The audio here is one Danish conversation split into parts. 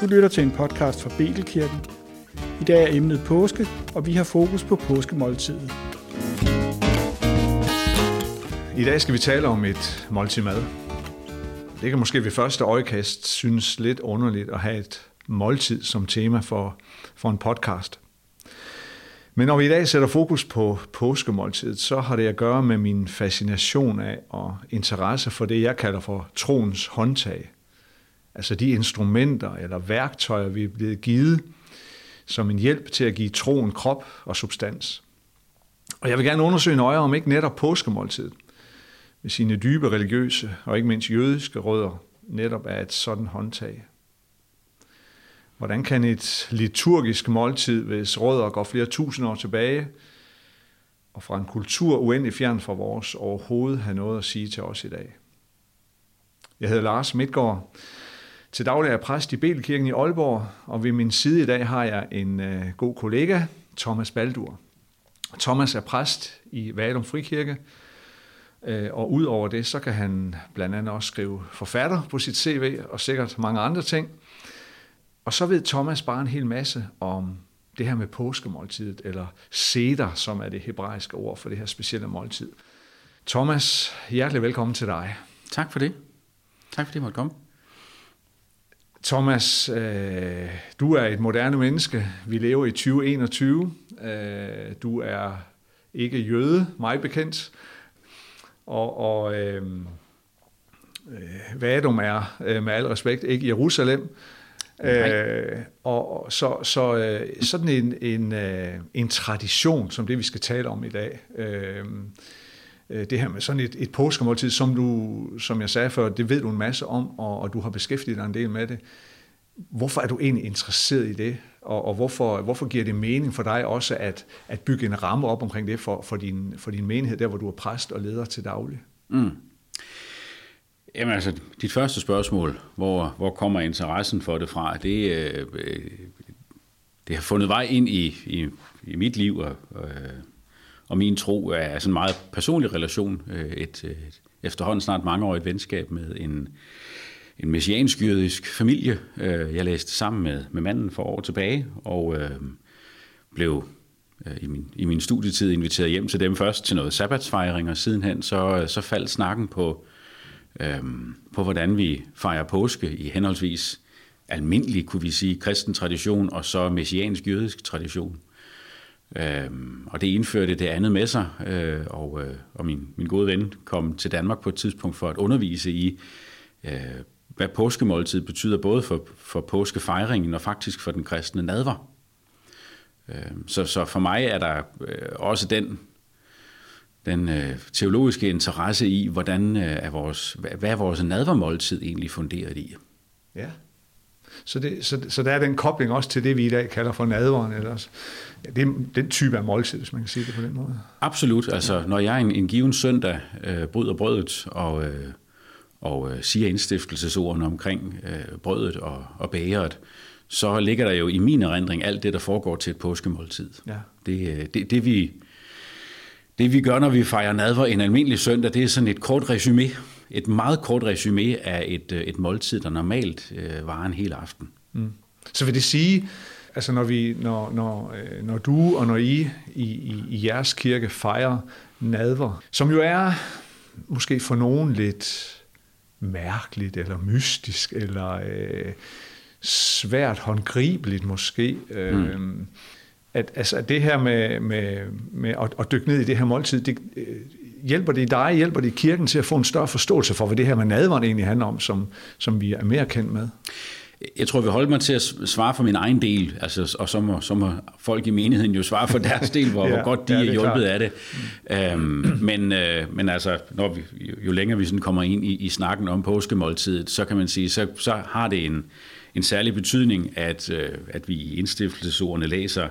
Du lytter til en podcast fra Betelkirken. I dag er emnet påske, og vi har fokus på påskemåltidet. I dag skal vi tale om et måltid mad. Det kan måske ved første øjekast synes lidt underligt at have et måltid som tema for, for en podcast. Men når vi i dag sætter fokus på påskemåltidet, så har det at gøre med min fascination af og interesse for det, jeg kalder for troens håndtag. Altså de instrumenter eller værktøjer, vi er blevet givet som en hjælp til at give troen krop og substans. Og jeg vil gerne undersøge nøje, om ikke netop påskemåltidet med sine dybe religiøse og ikke mindst jødiske rødder netop er et sådan håndtag. Hvordan kan et liturgisk måltid, hvis rødder går flere tusind år tilbage, og fra en kultur uendelig fjern fra vores, overhovedet have noget at sige til os i dag? Jeg hedder Lars Midtgaard. Til daglig er jeg præst i Belkirken i Aalborg, og ved min side i dag har jeg en øh, god kollega, Thomas Baldur. Thomas er præst i Valum Frikirke, øh, og udover det, så kan han blandt andet også skrive forfatter på sit CV, og sikkert mange andre ting – og så ved Thomas bare en hel masse om det her med påskemåltidet, eller seder, som er det hebraiske ord for det her specielle måltid. Thomas, hjertelig velkommen til dig. Tak for det. Tak fordi jeg måtte komme. Thomas, øh, du er et moderne menneske. Vi lever i 2021. Øh, du er ikke jøde, mig bekendt. Og, og øh, øh Vadum er, øh, med al respekt, ikke Jerusalem. Øh, og så, så øh, sådan en, en, øh, en tradition, som det vi skal tale om i dag, øh, øh, det her med sådan et, et påskemåltid, som du, som jeg sagde før, det ved du en masse om, og, og du har beskæftiget dig en del med det. Hvorfor er du egentlig interesseret i det, og, og hvorfor, hvorfor giver det mening for dig også at, at bygge en ramme op omkring det for, for, din, for din menighed, der hvor du er præst og leder til daglig? Mm. Jamen altså, dit første spørgsmål, hvor, hvor kommer interessen for det fra, det, øh, det har fundet vej ind i, i, i mit liv, og, øh, og min tro er sådan en meget personlig relation, øh, et, et efterhånden snart mangeårigt venskab med en, en messiansk jødisk familie. Øh, jeg læste sammen med, med manden for år tilbage, og øh, blev øh, i min, i min studietid inviteret hjem til dem først til noget sabbatsfejring, og sidenhen så, øh, så faldt snakken på øhm, på, hvordan vi fejrer påske i henholdsvis almindelig, kunne vi sige, kristen tradition, og så messiansk jødisk tradition. Øhm, og det indførte det andet med sig, øh, og, øh, og min, min gode ven kom til Danmark på et tidspunkt for at undervise i, øh, hvad påskemåltid betyder både for, for påskefejringen og faktisk for den kristne nadver. Øh, så, så for mig er der øh, også den den øh, teologiske interesse i, hvordan øh, er vores, hvad er vores nadvermåltid egentlig funderet i. Ja. Så, det, så, så der er den kobling også til det, vi i dag kalder for nadveren, eller ja, det er den type af måltid, hvis man kan sige det på den måde. Absolut. Altså, når jeg en, en given søndag øh, bryder brødet og, øh, og øh, siger indstiftelsesordene omkring øh, brødet og, og bageret, så ligger der jo i min erindring alt det, der foregår til et påskemåltid. Ja. Det, øh, det, det vi det vi gør, når vi fejrer nadver en almindelig søndag, det er sådan et kort resume, et meget kort resume af et, øh, et måltid, der normalt øh, varer en hel aften. Mm. Så vil det sige, altså når, vi, når, når, øh, når du og når I i, i, i jeres kirke fejrer nadver, som jo er måske for nogen lidt mærkeligt eller mystisk eller øh, svært håndgribeligt måske, øh, mm at altså, det her med, med, med at, at dykke ned i det her måltid, det, øh, hjælper det dig, hjælper det kirken til at få en større forståelse for, hvad det her med nadveren egentlig handler om, som, som vi er mere kendt med? Jeg tror, vi holder mig til at svare for min egen del, altså, og så må, så må folk i menigheden jo svare for deres del, hvor, ja, hvor godt de ja, er hjulpet klart. af det. Øhm, men, øh, men altså, når vi, jo længere vi sådan kommer ind i, i snakken om påskemåltidet, så kan man sige, så, så har det en, en særlig betydning, at, øh, at vi i indstiftelsesordene læser Øh,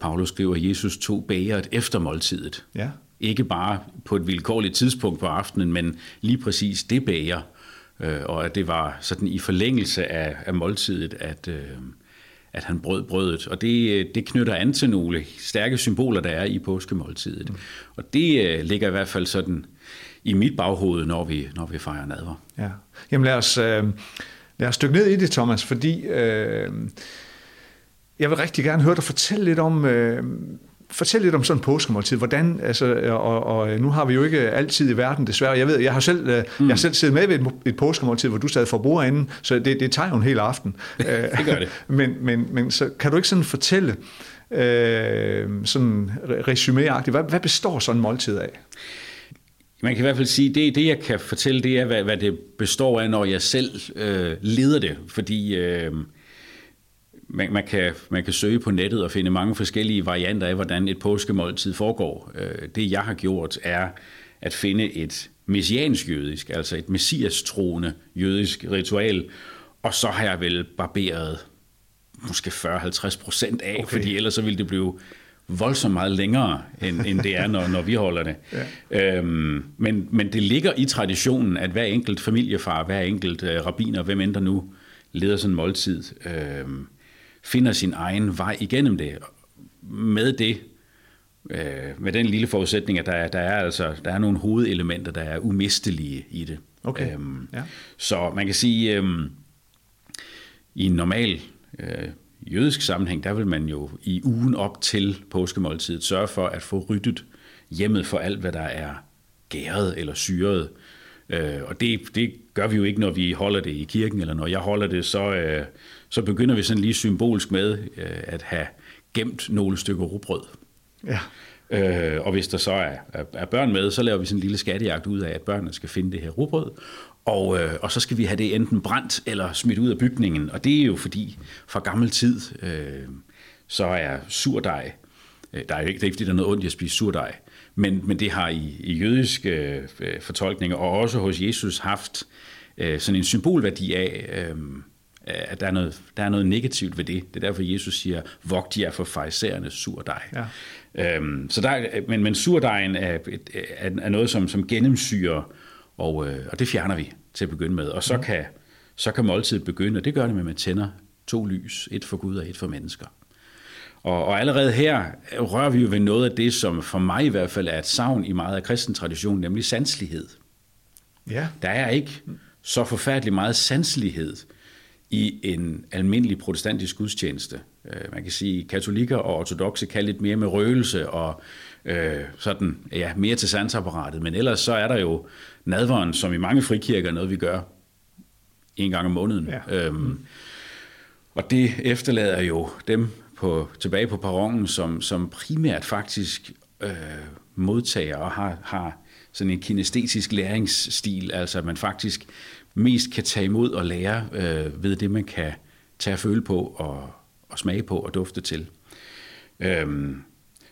Paulus skriver, at Jesus tog bageret efter måltidet. Ja. Ikke bare på et vilkårligt tidspunkt på aftenen, men lige præcis det bager. Øh, og at det var sådan i forlængelse af, af måltidet, at, øh, at han brød brødet. Og det, det knytter an til nogle stærke symboler, der er i påskemåltidet. Mm. Og det ligger i hvert fald sådan i mit baghoved, når vi, når vi fejrer nadver. Ja. Jamen lad os, øh, lad os dykke ned i det, Thomas, fordi øh, jeg vil rigtig gerne høre dig fortælle lidt om... Øh, Fortæl lidt om sådan en påskemåltid. Hvordan, altså, og, og, nu har vi jo ikke altid i verden, desværre. Jeg ved, jeg har selv, mm. jeg har selv siddet med ved et, et påskemåltid, hvor du sad for bordenden, så det, det tager jo en hel aften. det gør det. men, men, men så kan du ikke sådan fortælle, øh, sådan resuméagtigt, hvad, hvad består sådan en måltid af? Man kan i hvert fald sige, det, det jeg kan fortælle, det er, hvad, hvad det består af, når jeg selv øh, leder det. Fordi øh, man, man, kan, man kan søge på nettet og finde mange forskellige varianter af, hvordan et påskemåltid foregår. Øh, det jeg har gjort er at finde et messiansk jødisk, altså et messias-troende jødisk ritual, og så har jeg vel barberet måske 40-50 procent af, okay. fordi ellers så ville det blive voldsomt meget længere, end, end det er, når, når vi holder det. Ja. Øhm, men, men det ligger i traditionen, at hver enkelt familiefar, hver enkelt øh, rabiner, hvem end der nu leder sådan en måltid, øh, finder sin egen vej igennem det. Med det, øh, med den lille forudsætning, at der er, der er, altså, der er nogle hovedelementer, der er umistelige i det. Okay. Øhm, ja. Så man kan sige, øh, i en normal øh, jødisk sammenhæng, der vil man jo i ugen op til påskemåltidet sørge for at få ryddet hjemmet for alt, hvad der er gæret eller syret. Øh, og det, det gør vi jo ikke, når vi holder det i kirken, eller når jeg holder det, så, øh, så begynder vi sådan lige symbolsk med øh, at have gemt nogle stykker rugbrød. Ja. Øh, og hvis der så er, er, er børn med, så laver vi sådan en lille skattejagt ud af, at børnene skal finde det her rugbrød. Og, øh, og så skal vi have det enten brændt eller smidt ud af bygningen. Og det er jo fordi, fra gammel tid, øh, så er surdej, øh, der er ikke, det er ikke fordi, der er noget ondt i at spise surdej, men, men det har i, i jødiske øh, fortolkninger, og også hos Jesus, haft øh, sådan en symbolværdi af, øh, at der er, noget, der er noget negativt ved det. Det er derfor, Jesus siger, vogt jer for fejserende surdej. Ja. Øhm, så der, men, men surdejen er, er, er noget, som, som gennemsyrer, og, øh, og det fjerner vi til at begynde med. Og så, mm. kan, så kan måltidet begynde, og det gør det med, at man tænder to lys, et for Gud og et for mennesker. Og, og allerede her rører vi jo ved noget af det, som for mig i hvert fald er et savn i meget af kristen tradition, nemlig sanslighed. Ja. Der er ikke så forfærdelig meget sanselighed i en almindelig protestantisk gudstjeneste. Øh, man kan sige, katolikker og ortodoxe kan lidt mere med røgelse og øh, sådan, ja, mere til sansapparatet, men ellers så er der jo nadveren, som i mange frikirker er noget, vi gør en gang om måneden. Ja. Øhm, og det efterlader jo dem på, tilbage på perronen, som, som primært faktisk øh, modtager og har, har sådan en kinestetisk læringsstil, altså at man faktisk mest kan tage imod og lære øh, ved det, man kan tage og føle på og, og smage på og dufte til. Øhm,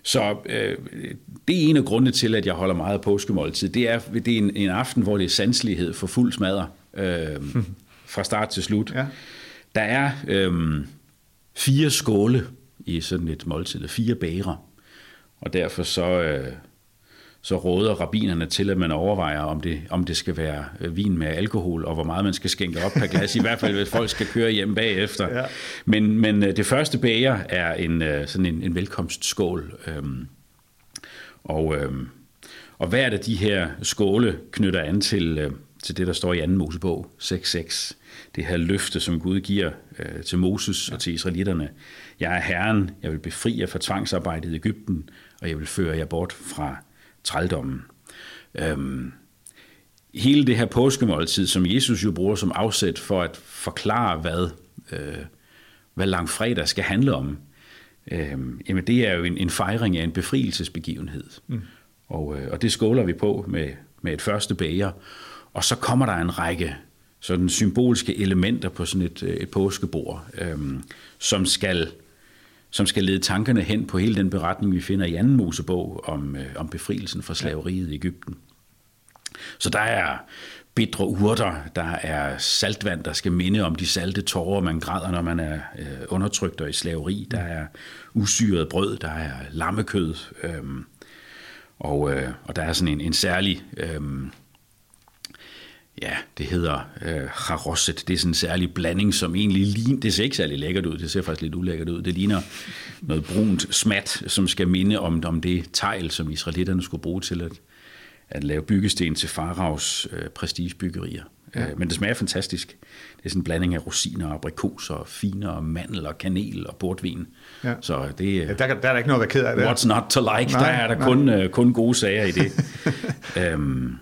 så øh, det er en af grundene til, at jeg holder meget af påskemåltid. Det er, det er en, en aften, hvor det er sanselighed for fuld smadre øh, fra start til slut. Ja. Der er øh, fire skåle i sådan et måltid, fire bære, og derfor så, øh, så råder rabinerne til, at man overvejer, om det, om det skal være øh, vin med alkohol, og hvor meget man skal skænke op per glas, i hvert fald hvis folk skal køre hjem bagefter. Ja. Men, men øh, det første bager er en, øh, sådan en, en velkomstskål. Øhm, og, øhm, og hver af de her skåle knytter an til, til det, der står i 2. Mosebog 6.6. Det her løfte, som Gud giver øh, til Moses ja. og til israelitterne. Jeg er Herren, jeg vil befri jer fra tvangsarbejdet i Ægypten, og jeg vil føre jer bort fra trældommen. Øhm, hele det her påskemåltid, som Jesus jo bruger som afsæt for at forklare, hvad, øh, hvad langfredag skal handle om, øh, jamen det er jo en, en fejring af en befrielsesbegivenhed. Mm. Og, øh, og det skåler vi på med, med et første bager. Og så kommer der en række sådan symbolske elementer på sådan et, øh, et påskebord, øh, som skal som skal lede tankerne hen på hele den beretning, vi finder i anden Mosebog om, øh, om befrielsen fra slaveriet i Ægypten. Så der er bitre urter, der er saltvand, der skal minde om de salte tårer, man græder, når man er øh, undertrykt og i slaveri. Der er usyret brød, der er lammekød, øh, og, øh, og der er sådan en, en særlig øh, ja, det hedder øh, harosset. Det er sådan en særlig blanding, som egentlig ligner, det ser ikke særlig lækkert ud, det ser faktisk lidt ulækkert ud. Det ligner noget brunt smat, som skal minde om, om det tegl, som israelitterne skulle bruge til at, at lave byggesten til Faraos øh, prestigebyggerier. Ja. Øh, men det smager fantastisk. Det er sådan en blanding af rosiner, aprikoser, finer, mandel og kanel og portvin. Ja. Så det, ja, der, der er der ikke noget at være ked af det. What's not to like? Nej, der er der nej. kun, uh, kun gode sager i det. øhm,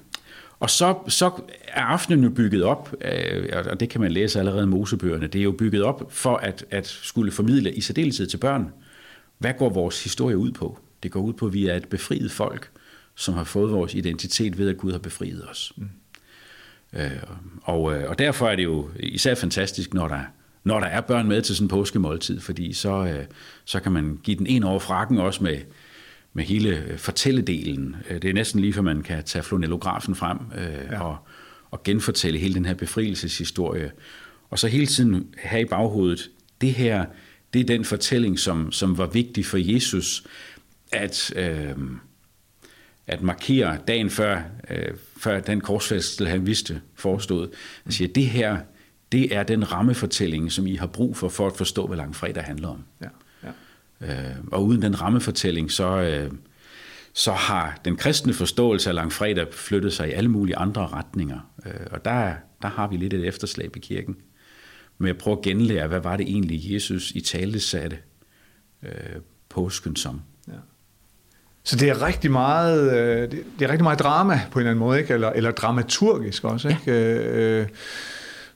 og så, så er aftenen jo bygget op, øh, og det kan man læse allerede i Mosebøgerne, det er jo bygget op for at, at skulle formidle i særdeleshed til børn. Hvad går vores historie ud på? Det går ud på, at vi er et befriet folk, som har fået vores identitet ved, at Gud har befriet os. Mm. Øh, og, øh, og derfor er det jo især fantastisk, når der, når der er børn med til sådan en påskemåltid, fordi så, øh, så kan man give den en over frakken også med, med hele fortælledelen. Det er næsten lige, for man kan tage flonellografen frem ja. og, og genfortælle hele den her befrielseshistorie. Og så hele tiden have i baghovedet, det her, det er den fortælling, som, som var vigtig for Jesus, at... Øh, at markere dagen før, øh, før den korsfæstelse, han vidste forestod. Han siger, det her, det er den rammefortælling, som I har brug for, for at forstå, hvad langfredag handler om. Ja. Øh, og uden den rammefortælling, så, øh, så har den kristne forståelse af langfredag flyttet sig i alle mulige andre retninger. Øh, og der, der har vi lidt et efterslag i kirken med at prøve at genlære, hvad var det egentlig, Jesus i tale satte øh, påsken som. Så det er rigtig meget, øh, det er rigtig meget drama på en eller anden måde, ikke? Eller, eller dramaturgisk også, ikke? Ja. Øh,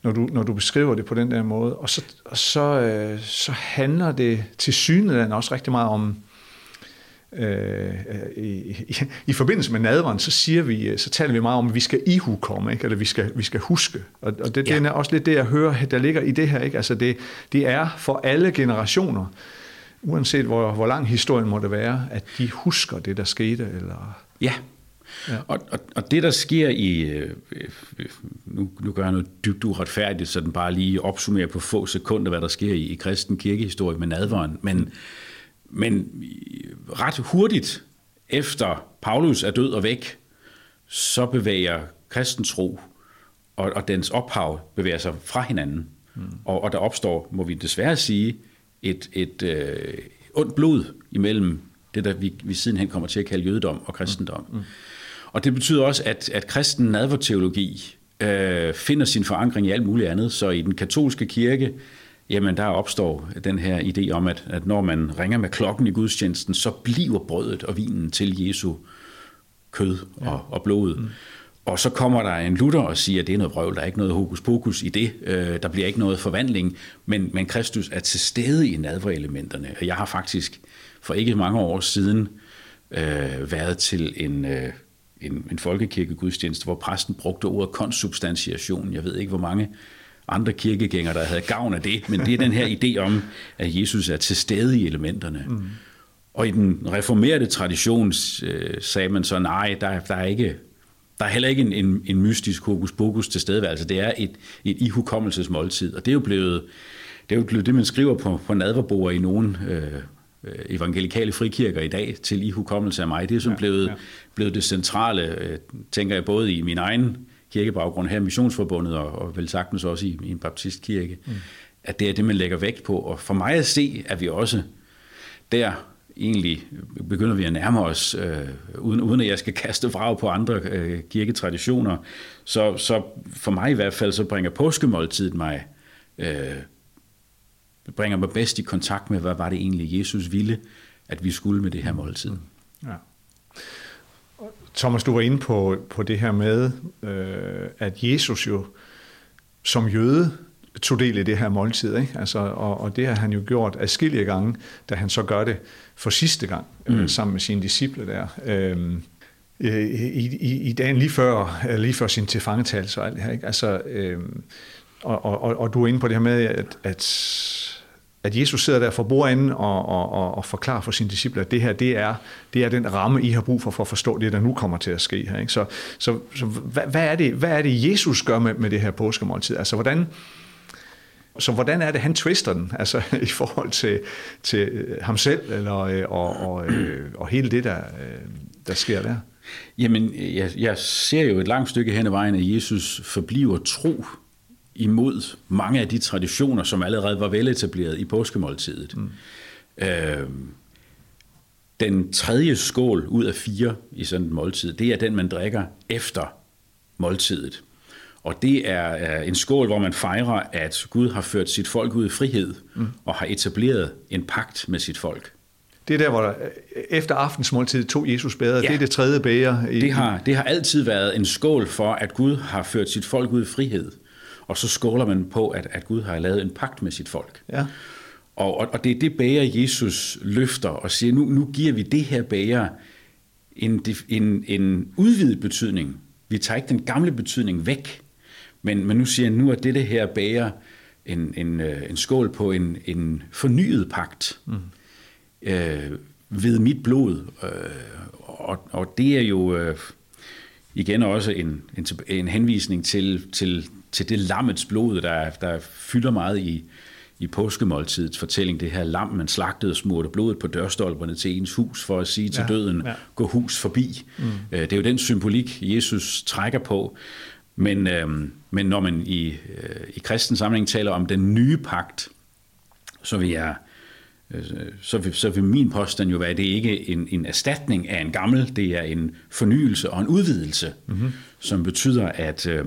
når, du, når du beskriver det på den der måde. Og så, og så, øh, så handler det til synet også rigtig meget om, øh, i, i, i forbindelse med nadveren, så siger vi, så taler vi meget om, at vi skal ihukomme, ikke? eller vi skal, vi skal huske. Og, og det, ja. det er også lidt det, jeg hører, der ligger i det her. Ikke? Altså det, det er for alle generationer uanset hvor, hvor lang historien måtte være, at de husker det, der skete? Eller... Ja, Ja. Og, og, og det, der sker i, øh, nu, nu gør jeg noget dybt uretfærdigt, så den bare lige opsummerer på få sekunder, hvad der sker i, i kristen kirkehistorie med nadveren, men, men ret hurtigt efter Paulus er død og væk, så bevæger kristens ro og, og dens ophav bevæger sig fra hinanden. Mm. Og, og der opstår, må vi desværre sige, et, et øh, ondt blod imellem det, der vi, vi sidenhen kommer til at kalde jødedom og kristendom. Mm. Mm. Og det betyder også, at, at kristen nadverteologi øh, finder sin forankring i alt muligt andet. Så i den katolske kirke, jamen der opstår den her idé om, at, at når man ringer med klokken i gudstjenesten, så bliver brødet og vinen til Jesu kød og, ja. og blodet. Mm. Og så kommer der en Luther og siger, at det er noget vrøvl, der er ikke noget hokus pokus i det, øh, der bliver ikke noget forvandling, men, men Kristus er til stede i nadverelementerne. Og jeg har faktisk for ikke mange år siden øh, været til en, øh, en, en folkekirkegudstjeneste, hvor præsten brugte ordet konsubstantiation. Jeg ved ikke, hvor mange andre kirkegængere, der havde gavn af det, men det er den her idé om, at Jesus er til stede i elementerne. Mm. Og i den reformerede tradition øh, sagde man så, nej, der, der er ikke der er heller ikke en, en, en mystisk hokus pokus tilstedeværelse. Det er et, et ihukommelsesmåltid, og det er jo blevet det, er jo blevet det man skriver på, på nadverbord i nogle øh, øh, evangelikale frikirker i dag til ihukommelse af mig. Det er sådan ja, blevet, ja. blevet det centrale, øh, tænker jeg, både i min egen kirkebaggrund her, Missionsforbundet, og, og vel sagtens også i, i en baptistkirke, mm. at det er det, man lægger vægt på. Og for mig at se, at vi også der egentlig begynder vi at nærme os, øh, uden, uden at jeg skal kaste vrag på andre øh, kirketraditioner. Så, så for mig i hvert fald, så bringer påskemåltidet mig, øh, bringer mig bedst i kontakt med, hvad var det egentlig, Jesus ville, at vi skulle med det her måltid. Ja. Thomas, du var inde på, på det her med, øh, at Jesus jo som jøde tog del i det her måltid. Ikke? Altså, og, og det har han jo gjort adskillige gange, da han så gør det for sidste gang øh, mm. øh, sammen med sine disciple der. Øh, i, i, i dagen lige før, lige før sin tilfangetagelse og alt det her. Ikke? Altså, øh, og, og, og du er inde på det her med, at, at, at Jesus sidder der for bordenden og, og, og, og forklarer for sine disciple, at det her, det er, det er den ramme, I har brug for, for at forstå det, der nu kommer til at ske her. Ikke? Så, så, så hvad, hvad, er det, hvad er det, Jesus gør med, med det her påskemåltid? Altså, hvordan, så hvordan er det, han twister den, altså i forhold til, til øh, ham selv, eller, øh, og, og, øh, og hele det, der, der sker der? Jamen, jeg, jeg ser jo et langt stykke hen ad vejen, at Jesus forbliver tro imod mange af de traditioner, som allerede var veletableret i påskemåltidet. Mm. Øh, Den tredje skål ud af fire i sådan et måltid, det er den, man drikker efter måltidet. Og det er en skål, hvor man fejrer, at Gud har ført sit folk ud i frihed mm. og har etableret en pagt med sit folk. Det er der, hvor der, efter aftensmåltid tog Jesus bæret. Ja. Det er det tredje bæger. I, det, har, det har altid været en skål for, at Gud har ført sit folk ud i frihed. Og så skåler man på, at, at Gud har lavet en pagt med sit folk. Ja. Og, og, og det er det bæger, Jesus løfter og siger, nu, nu giver vi det her bæger en, en, en udvidet betydning. Vi tager ikke den gamle betydning væk, men, men nu siger jeg, nu er det her bæger en, en, øh, en skål på en, en fornyet pagt mm. øh, ved mit blod. Øh, og, og det er jo øh, igen også en, en, en henvisning til, til, til det lammets blod, der, der fylder meget i, i påskemåltidets fortælling, det her lam, man slagtede og smurte blodet på dørstolperne til ens hus, for at sige til ja, døden, ja. gå hus forbi. Mm. Øh, det er jo den symbolik, Jesus trækker på. Men, øh, men når man i, øh, i kristen sammenhæng taler om den nye pagt, så vil jeg øh, så vil, så vil min påstand jo være, at det ikke er en, en erstatning af en gammel, det er en fornyelse og en udvidelse, mm-hmm. som betyder, at øh, øh,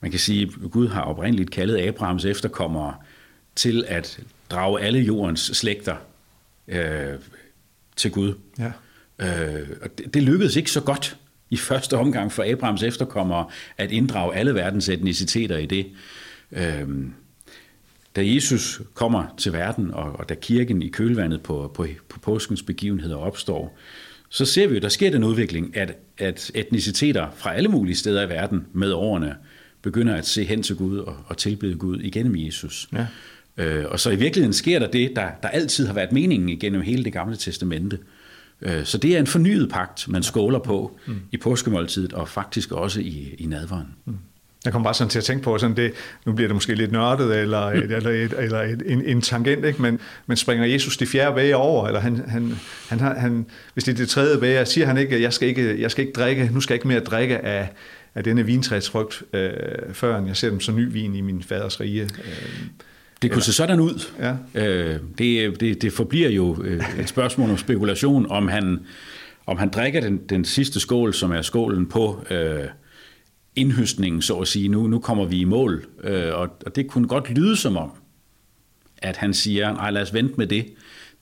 man kan sige, at Gud har oprindeligt kaldet Abrahams efterkommere til at drage alle jordens slægter øh, til Gud. Ja. Øh, og det, det lykkedes ikke så godt i første omgang for Abrahams efterkommere at inddrage alle verdens etniciteter i det. Øh, da Jesus kommer til verden, og, og da kirken i kølvandet på, på, på påskens begivenheder opstår, så ser vi jo, der sker den udvikling, at, at etniciteter fra alle mulige steder i verden med årene begynder at se hen til Gud og, og tilbede Gud igennem Jesus. Ja. Øh, og så i virkeligheden sker der det, der, der altid har været meningen igennem hele det gamle testamente. Øh, så det er en fornyet pagt, man skåler på mm. i påskemåltidet og faktisk også i, i nadvaren. Mm. Jeg kommer bare sådan til at tænke på, sådan det, nu bliver det måske lidt nørdet, eller, et, eller, et, eller et, en, en tangent, ikke? Men, men springer Jesus de fjerde bage over, eller han, han, han, han, hvis det er det tredje bage, siger han ikke, jeg skal ikke, jeg skal ikke drikke, nu skal jeg ikke mere drikke af, af denne vintræsfrugt, øh, før jeg ser dem som ny vin i min faders rige. Øh, det kunne se sådan ud. Ja. Øh, det, det, det forbliver jo øh, et spørgsmål om spekulation, om han, om han drikker den, den sidste skål, som er skålen på øh, indhøstningen, så at sige. Nu, nu kommer vi i mål. Øh, og, og det kunne godt lyde som om, at han siger, nej lad os vente med det,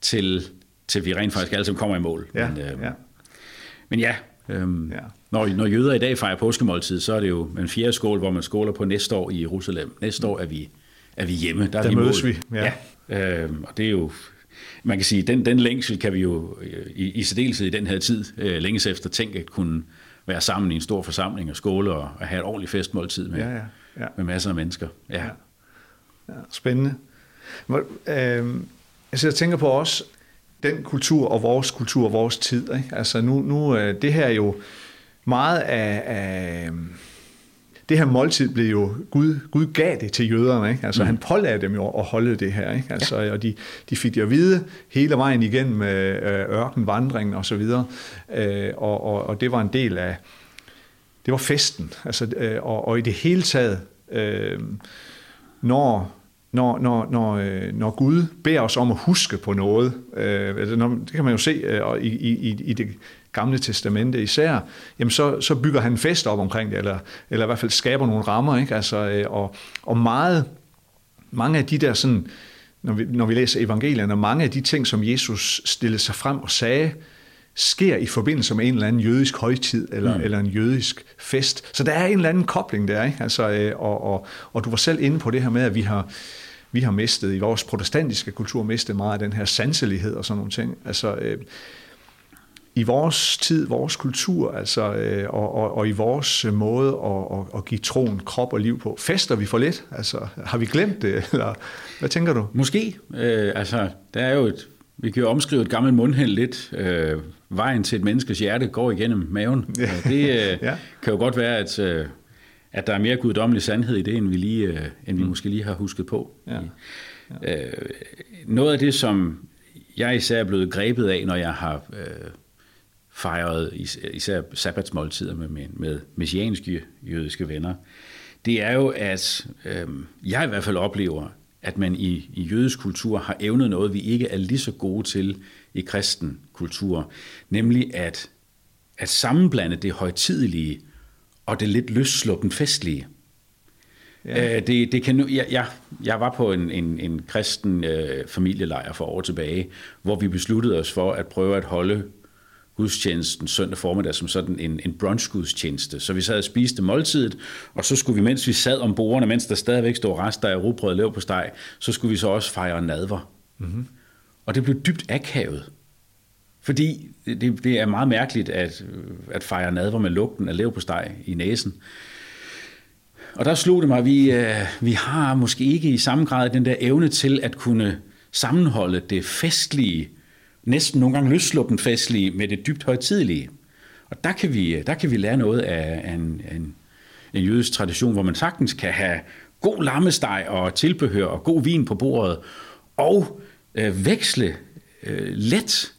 til, til vi rent faktisk alle sammen kommer i mål. Ja, men, øh, ja. men ja, Øhm, ja. når, når jøder i dag fejrer påskemåltid, så er det jo en fjerde skål, hvor man skåler på næste år i Jerusalem. Næste år er vi, er vi hjemme. Der, er der vi mødes vi. Ja. ja. Øhm, og det er jo, man kan sige, den, den længsel kan vi jo øh, i, i særdeleshed i den her tid øh, længes efter tænke at kunne være sammen i en stor forsamling og skåle og, og have et ordentligt festmåltid med, ja, ja, ja. med masser af mennesker. Ja. Ja. Ja, spændende. Hvor, øh, altså jeg tænker på os, den kultur og vores kultur og vores tid. Ikke? Altså nu, nu øh, det her er jo meget af, af det her måltid blev jo, Gud, Gud gav det til jøderne, ikke? altså mm. han pålagde dem jo at holde det her, ikke? Altså, ja. og de, de fik det at vide hele vejen igennem øh, ørkenvandringen og så videre, øh, og, og, og det var en del af, det var festen, altså, øh, og, og i det hele taget, øh, når når, når, når, øh, når Gud beder os om at huske på noget, øh, altså, det kan man jo se øh, i, i, i det gamle testamente især, jamen så, så bygger han en fest op omkring det, eller, eller i hvert fald skaber nogle rammer, ikke? Altså, og, og meget, mange af de der sådan, når vi, når vi læser evangelierne, mange af de ting, som Jesus stillede sig frem og sagde, sker i forbindelse med en eller anden jødisk højtid eller, mm. eller en jødisk fest. Så der er en eller anden kobling der, ikke? Altså, og, og, og du var selv inde på det her med, at vi har, vi har mistet i vores protestantiske kultur, mistet meget af den her sanselighed og sådan nogle ting. Altså, øh, i vores tid, vores kultur, altså, øh, og, og, og i vores måde at, at, at give troen krop og liv på, fester vi for lidt? Altså, har vi glemt det? Eller, hvad tænker du? Måske. Øh, altså, der er jo et, vi kan jo omskrive et gammelt mundhæld lidt. Øh, vejen til et menneskes hjerte går igennem maven. Ja. Det øh, ja. kan jo godt være, at... Øh, at der er mere guddommelig sandhed i det, end vi, lige, øh, end vi mm. måske lige har husket på. Ja. Ja. Øh, noget af det, som jeg især er blevet grebet af, når jeg har øh, fejret især sabbatsmåltider med, med, med messianske jødiske venner, det er jo, at øh, jeg i hvert fald oplever, at man i, i jødisk kultur har evnet noget, vi ikke er lige så gode til i kristen kultur, nemlig at, at sammenblande det højtidelige og det lidt løssluppen festlige. Ja. Øh, det, det kan, jeg, jeg, jeg var på en, en, en kristen øh, familielejr for år tilbage, hvor vi besluttede os for at prøve at holde gudstjenesten søndag formiddag som sådan en, en brunchgudstjeneste. Så vi sad og spiste måltidet, og så skulle vi, mens vi sad om bordene, mens der stadigvæk stod rester af rugbrød og på steg, så skulle vi så også fejre nadver. Mm-hmm. Og det blev dybt akavet. Fordi det, det er meget mærkeligt at, at fejre nadver med lugten af steg i næsen. Og der slog det mig, at vi, øh, vi har måske ikke i samme grad den der evne til at kunne sammenholde det festlige, næsten nogle gange løsluppen festlige, med det dybt højtidelige. Og der kan vi, øh, der kan vi lære noget af en, en, en jødisk tradition, hvor man sagtens kan have god lammesteg og tilbehør og god vin på bordet, og øh, veksle øh, let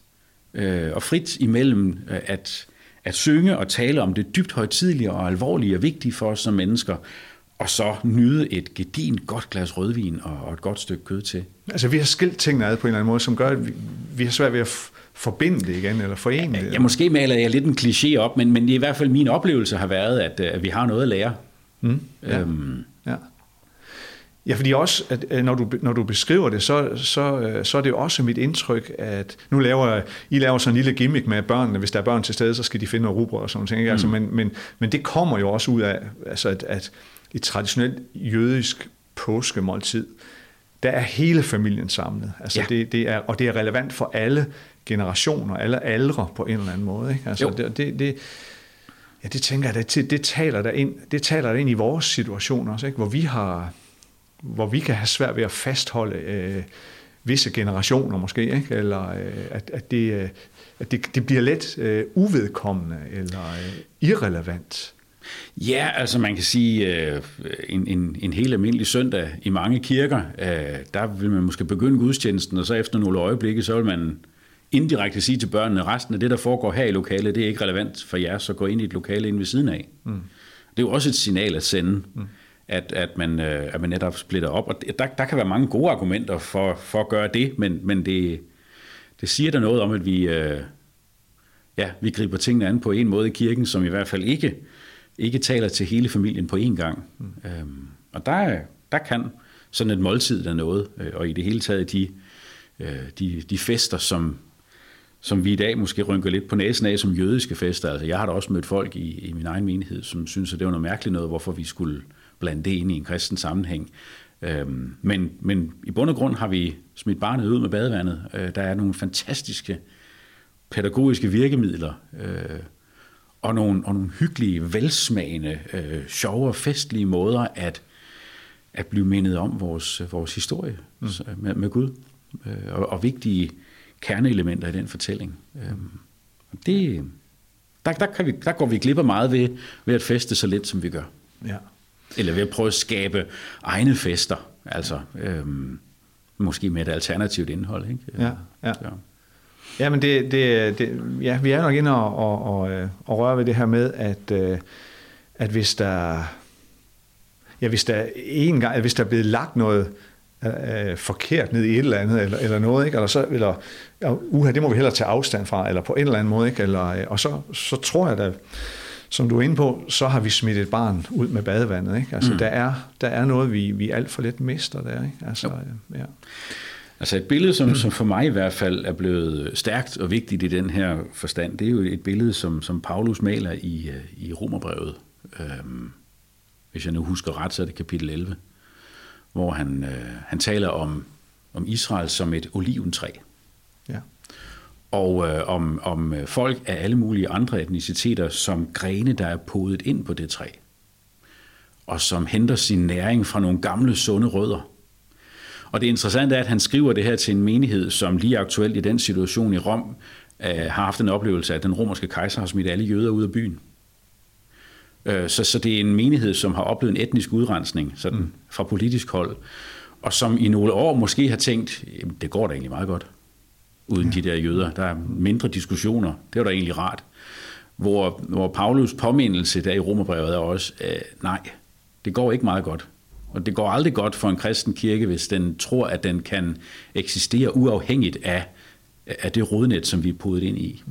øh, og frit imellem øh, at, at synge og tale om det dybt højtidlige og alvorlige og vigtige for os som mennesker, og så nyde et gedin godt glas rødvin og, og et godt stykke kød til. Altså vi har skilt tingene ad på en eller anden måde, som gør, at vi, vi har svært ved at forbinde det igen, eller forene det. Ja, måske maler jeg lidt en kliché op, men, men i hvert fald min oplevelse har været, at, at vi har noget at lære. Mm, ja. Øhm, ja. Ja, fordi også, at når du, når du beskriver det, så, så, øh, så er det også mit indtryk, at nu laver I laver sådan en lille gimmick med børnene, hvis der er børn til stede, så skal de finde noget rugbrød og sådan noget. Altså, mm. Altså, men, men, men det kommer jo også ud af, altså, at, at et traditionelt jødisk påskemåltid, der er hele familien samlet. Altså ja. det, det er, og det er relevant for alle generationer, alle aldre på en eller anden måde. Ikke? Altså det, det, det, ja, det tænker jeg, det, det, taler der ind, det taler der ind i vores situation også, ikke? hvor vi har hvor vi kan have svært ved at fastholde øh, visse generationer måske, ikke? eller øh, at, at, det, øh, at det, det bliver let øh, uvedkommende eller øh, irrelevant. Ja, altså man kan sige, øh, en, en, en helt almindelig søndag i mange kirker, øh, der vil man måske begynde gudstjenesten, og så efter nogle øjeblikke, så vil man indirekte sige til børnene, at resten af det, der foregår her i lokalet, det er ikke relevant for jer, så gå ind i et lokale ind ved siden af. Mm. Det er jo også et signal at sende. Mm at, at, man, øh, at man netop splitter op. Og der, der kan være mange gode argumenter for, for at gøre det, men, men det, det siger der noget om, at vi, øh, ja, vi griber tingene an på en måde i kirken, som i hvert fald ikke, ikke taler til hele familien på én gang. Mm. Øhm, og der, der kan sådan et måltid der noget, øh, og i det hele taget de, øh, de, de fester, som, som vi i dag måske rynker lidt på næsen af som jødiske fester. Altså, jeg har da også mødt folk i, i min egen menighed, som synes, at det var noget mærkeligt noget, hvorfor vi skulle blande det ind i en kristen sammenhæng. Øhm, men, men i bund og grund har vi smidt barnet ud med badevandet. Øh, der er nogle fantastiske pædagogiske virkemidler, øh, og, nogle, og nogle hyggelige, velsmagende, øh, sjove og festlige måder at, at blive mindet om vores, vores historie mm. med, med Gud, øh, og, og vigtige kerneelementer i den fortælling. Øh, det, der, der, kan vi, der går vi glip af meget ved, ved at feste så lidt, som vi gør. Ja. Eller ved at prøve at skabe egne fester, altså øhm, måske med et alternativt indhold. Ikke? Ja, ja. Så. Ja, men det, det, det, ja, vi er nok inde og, og, og, øh, og røre ved det her med, at, øh, at hvis der, ja, hvis der en gang, hvis der er blevet lagt noget øh, forkert ned i et eller andet, eller, eller noget, ikke? eller så, eller, uha, det må vi hellere tage afstand fra, eller på en eller anden måde, ikke? Eller, øh, og så, så tror jeg da, som du er inde på, så har vi smidt et barn ud med badevandet. Ikke? Altså, mm. der, er, der er noget, vi, vi alt for lidt mister der. Ikke? Altså, ja. Altså et billede, som, som for mig i hvert fald er blevet stærkt og vigtigt i den her forstand, det er jo et billede, som, som Paulus maler i, i Romerbrevet. Øhm, hvis jeg nu husker ret, så er det kapitel 11, hvor han, øh, han taler om, om Israel som et oliventræ og øh, om, om øh, folk af alle mulige andre etniciteter som grene, der er podet ind på det træ, og som henter sin næring fra nogle gamle, sunde rødder. Og det interessante er, at han skriver det her til en menighed, som lige aktuelt i den situation i Rom øh, har haft en oplevelse af, at den romerske kejser har smidt alle jøder ud af byen. Øh, så, så det er en menighed, som har oplevet en etnisk udrensning sådan, mm. fra politisk hold, og som i nogle år måske har tænkt, det går da egentlig meget godt uden de der jøder. Der er mindre diskussioner. Det var da egentlig rart. Hvor, hvor Paulus påmindelse der i Romerbrevet er også, øh, nej, det går ikke meget godt Og det går aldrig godt for en kristen kirke, hvis den tror, at den kan eksistere uafhængigt af, af det rodnet, som vi er podet ind i.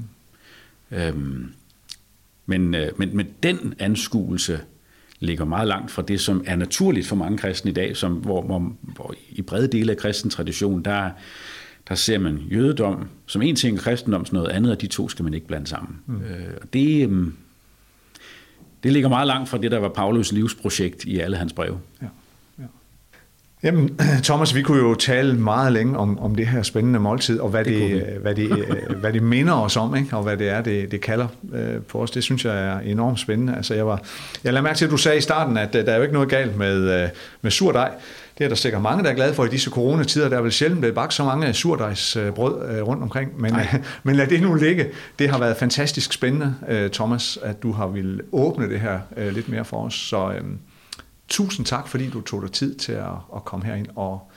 Øhm, men, øh, men, men den anskuelse ligger meget langt fra det, som er naturligt for mange kristne i dag, som, hvor, hvor, hvor i brede dele af kristen tradition, der, der ser man jødedom som en ting, kristendom som noget andet, og de to skal man ikke blande sammen. Mm. Øh, og det, øh, det ligger meget langt fra det, der var Paulus livsprojekt i alle hans breve. Ja. Jamen, Thomas, vi kunne jo tale meget længe om, om det her spændende måltid, og hvad det, det hvad det, øh, hvad det minder os om, ikke? og hvad det er, det, det kalder øh, på os. Det synes jeg er enormt spændende. Altså, jeg, var, jeg lader mærke til, at du sagde i starten, at øh, der er jo ikke noget galt med, med surdej. Det er der sikkert mange, der er glade for i disse coronatider. Der er vel sjældent blevet bagt så mange surdejsbrød rundt omkring. Men, men lad det nu ligge. Det har været fantastisk spændende, Thomas, at du har ville åbne det her lidt mere for os. Så Tusind tak, fordi du tog dig tid til at, at komme herind, og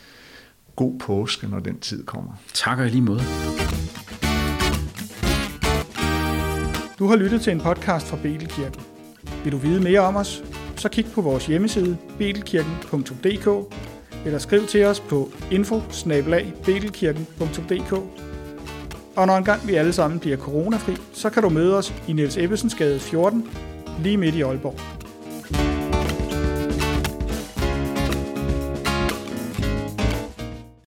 god påske, når den tid kommer. Tak og lige måde. Du har lyttet til en podcast fra Betelkirken. Vil du vide mere om os, så kig på vores hjemmeside betelkirken.dk eller skriv til os på info Og når engang vi alle sammen bliver coronafri, så kan du møde os i Niels Ebbesens gade 14, lige midt i Aalborg.